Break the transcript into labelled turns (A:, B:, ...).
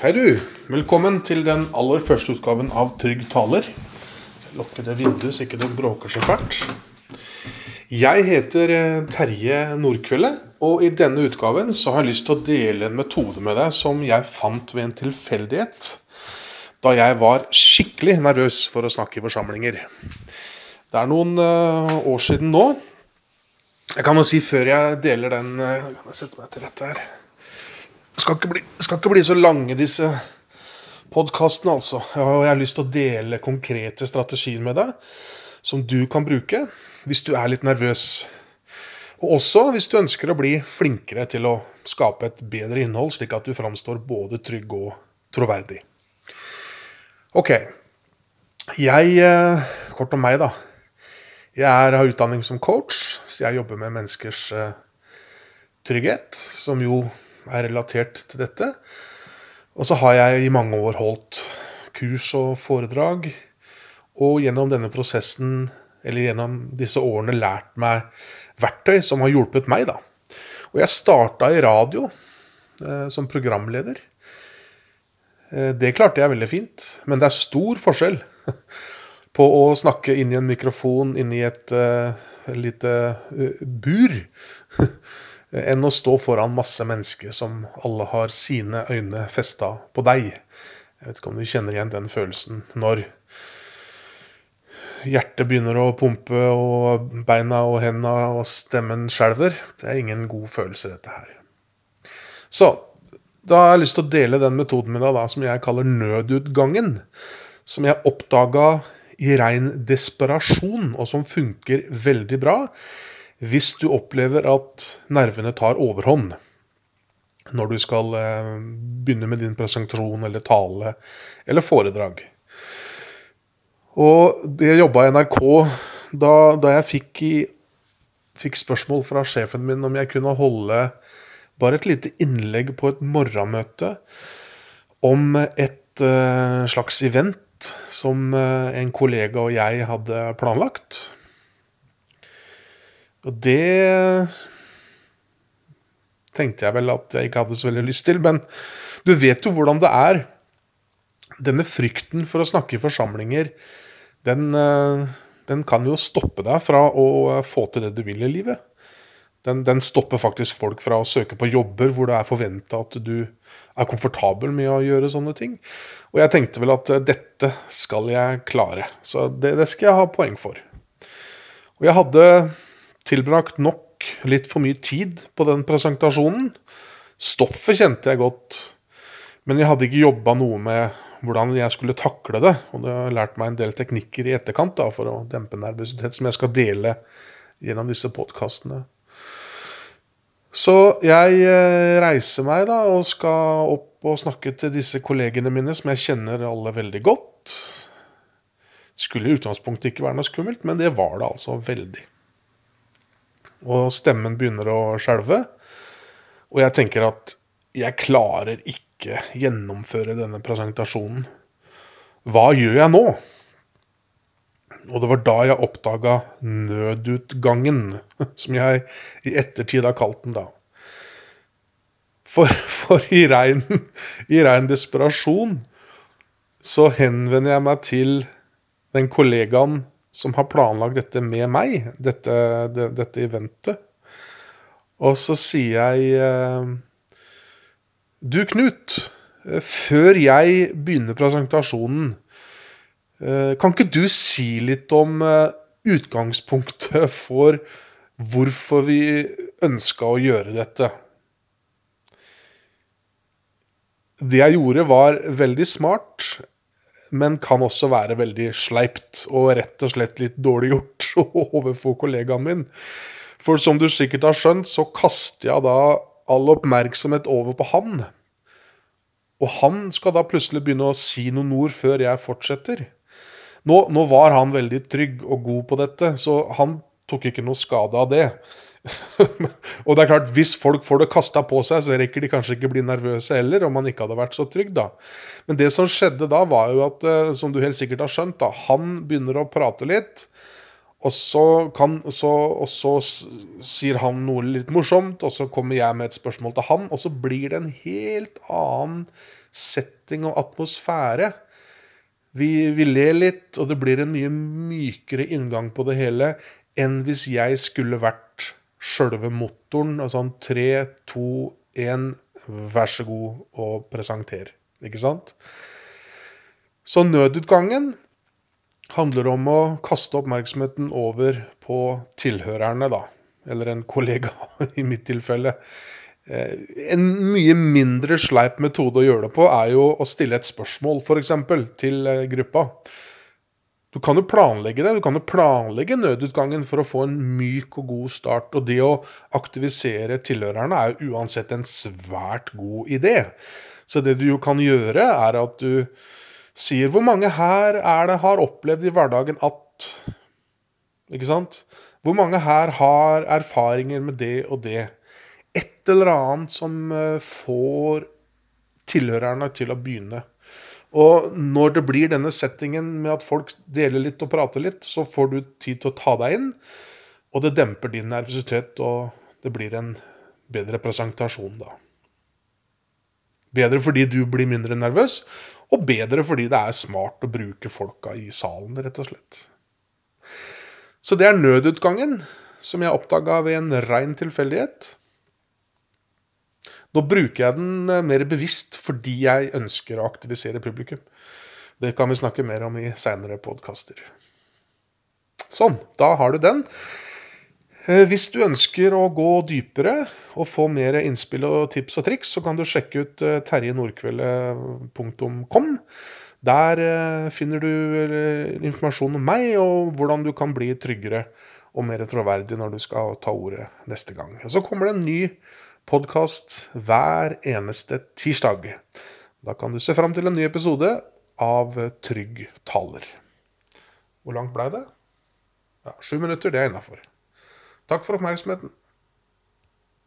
A: Hei, du. Velkommen til den aller første utgaven av Trygg taler. Jeg lukker det vinduet så ikke det bråker så fælt. Jeg heter eh, Terje Nordkvelde, og i denne utgaven så har jeg lyst til å dele en metode med deg som jeg fant ved en tilfeldighet da jeg var skikkelig nervøs for å snakke i forsamlinger. Det er noen uh, år siden nå. Jeg kan jo si før jeg deler den uh, Kan jeg sette meg til rette her? Skal ikke bli, skal ikke bli så lange, disse podkastene, altså. Har, jeg har lyst til å dele konkrete strategier med deg som du kan bruke hvis du er litt nervøs. Og også hvis du ønsker å bli flinkere til å skape et bedre innhold, slik at du framstår både trygg og troverdig. Ok. Jeg eh, Kort om meg, da. Jeg er, har utdanning som coach, så jeg jobber med menneskers uh, trygghet, som jo er relatert til dette. Og så har jeg i mange år holdt kurs og foredrag, og gjennom denne prosessen, eller gjennom disse årene, lært meg verktøy som har hjulpet meg, da. Og jeg starta i radio eh, som programleder. Det klarte jeg veldig fint, men det er stor forskjell på å snakke inn i en mikrofon inni et uh, lite uh, bur enn å stå foran masse mennesker som alle har sine øyne festa på deg. Jeg vet ikke om du kjenner igjen den følelsen når hjertet begynner å pumpe, og beina og hendene og stemmen skjelver. Det er ingen god følelse, dette her. Så da har jeg lyst til å dele den metoden min da, som jeg kaller nødutgangen. Som jeg oppdaga i rein desperasjon, og som funker veldig bra hvis du opplever at nervene tar overhånd når du skal eh, begynne med din presentasjon eller tale eller foredrag. Og jeg jobba i NRK da, da jeg fikk, i, fikk spørsmål fra sjefen min om jeg kunne holde bare et lite innlegg på et morgenmøte om et uh, slags event som eh, en kollega og jeg hadde planlagt. Og det tenkte jeg vel at jeg ikke hadde så veldig lyst til. Men du vet jo hvordan det er. Denne frykten for å snakke i forsamlinger, den, eh, den kan jo stoppe deg fra å få til det du vil i livet. Den, den, stopper faktisk folk fra å søke på jobber hvor det er forventa at du er komfortabel med å gjøre sånne ting. Og jeg tenkte vel at eh, dette skal jeg klare, så det, det skal jeg ha poeng for. Og jeg hadde tilbrakt nok litt for mye tid på den presentasjonen. Stoffet kjente jeg godt, men jeg hadde ikke jobba noe med hvordan jeg skulle takle det. Og det har lært meg en del teknikker i etterkant da, for å dempe nervøsitet, som jeg skal dele gjennom disse podkastene. Så jeg eh, reiser meg da og skal opp og snakke til disse kollegene mine, som jeg kjenner alle veldig godt. Skulle i utgangspunktet ikke være noe skummelt, men det var det altså veldig. Og stemmen begynner å skjelve. Og jeg tenker at jeg klarer ikke gjennomføre denne presentasjonen. Hva gjør jeg nå? Og det var da jeg oppdaga nødutgangen, som jeg i ettertid har kalt den da. For, for i, rein, i rein desperasjon så henvender jeg meg til den kollegaen som har planlagt dette med meg, dette, det, dette eventet. Og så sier jeg eh, Du, Knut. Eh, før jeg begynner presentasjonen, kan ikke du si litt om eh, utgangspunktet for hvorfor vi ønska å gjøre dette? Det jeg gjorde, var veldig smart, men kan også være veldig sleipt og rett og slett litt dårlig gjort overfor kollegaen min. For som du sikkert har skjønt, så kaster jeg da all oppmerksomhet over på han. Og han skal da plutselig begynne å si noen ord før jeg fortsetter. Nå, nå, var han veldig trygg og god på dette, så han tok ikke noe skade av det. og det er klart, hvis folk får det kasta på seg, så rekker de kanskje ikke bli nervøse heller, om han ikke hadde vært så trygg, da. Men det som skjedde da, var jo at, eh, som du helt sikkert har skjønt, da, han begynner å prate litt. Og så, kan, så, og så sier han noe litt morsomt, og så kommer jeg med et spørsmål til han, og så blir det en helt annen setting og atmosfære. Vi, vi ler litt, og det blir en mye mykere inngang på det hele enn hvis jeg skulle vært sjølve motoren. Og sånn tre, to, én, vær så god og presenter. Ikke sant? Så nødutgangen handler om å kaste oppmerksomheten over på tilhørerne, da. Eller en kollega, i mitt tilfelle. Eh, En mye mindre sleip metode å gjøre det på er jo å stille et spørsmål, f.eks., til eh, gruppa. Du kan jo planlegge det. Du kan jo planlegge nødutgangen for å få en myk og god start. Og det å aktivisere tilhørerne er jo uansett en svært god idé. Så det du jo kan gjøre, er at du sier hvor mange her er det har opplevd i hverdagen at Ikke sant? Hvor mange her har erfaringer med det og det? Et eller annet som eh, får tilhørerne til å begynne. Og når det blir denne settingen med at folk deler litt og prater litt, så får du tid til å ta deg inn, og det demper din nervøsitet, og det blir en bedre presentasjon da. Bedre fordi du blir mindre nervøs, og bedre fordi det er smart å bruke folka i salen, rett og slett. Så det er nødutgangen, som jeg oppdaga ved en rein tilfeldighet. Nå bruker jeg den eh, mer bevisst fordi jeg ønsker å aktivisere publikum. Det kan vi snakke mer om i seinere podkaster. Sånn, da har du den. Eh, Hvis du ønsker å gå dypere og få mer innspill og tips og triks, så kan du sjekke ut eh, terjenordkveldet.com. Der finner du informasjon om meg, og hvordan du kan bli tryggere og mer troverdig når du skal ta ordet neste gang. Og så kommer det en ny podkast hver eneste tirsdag. Da kan du se fram til en ny episode av Trygg taler. Hvor langt blei det? Ja, Sju minutter, det er innafor. Takk for oppmerksomheten.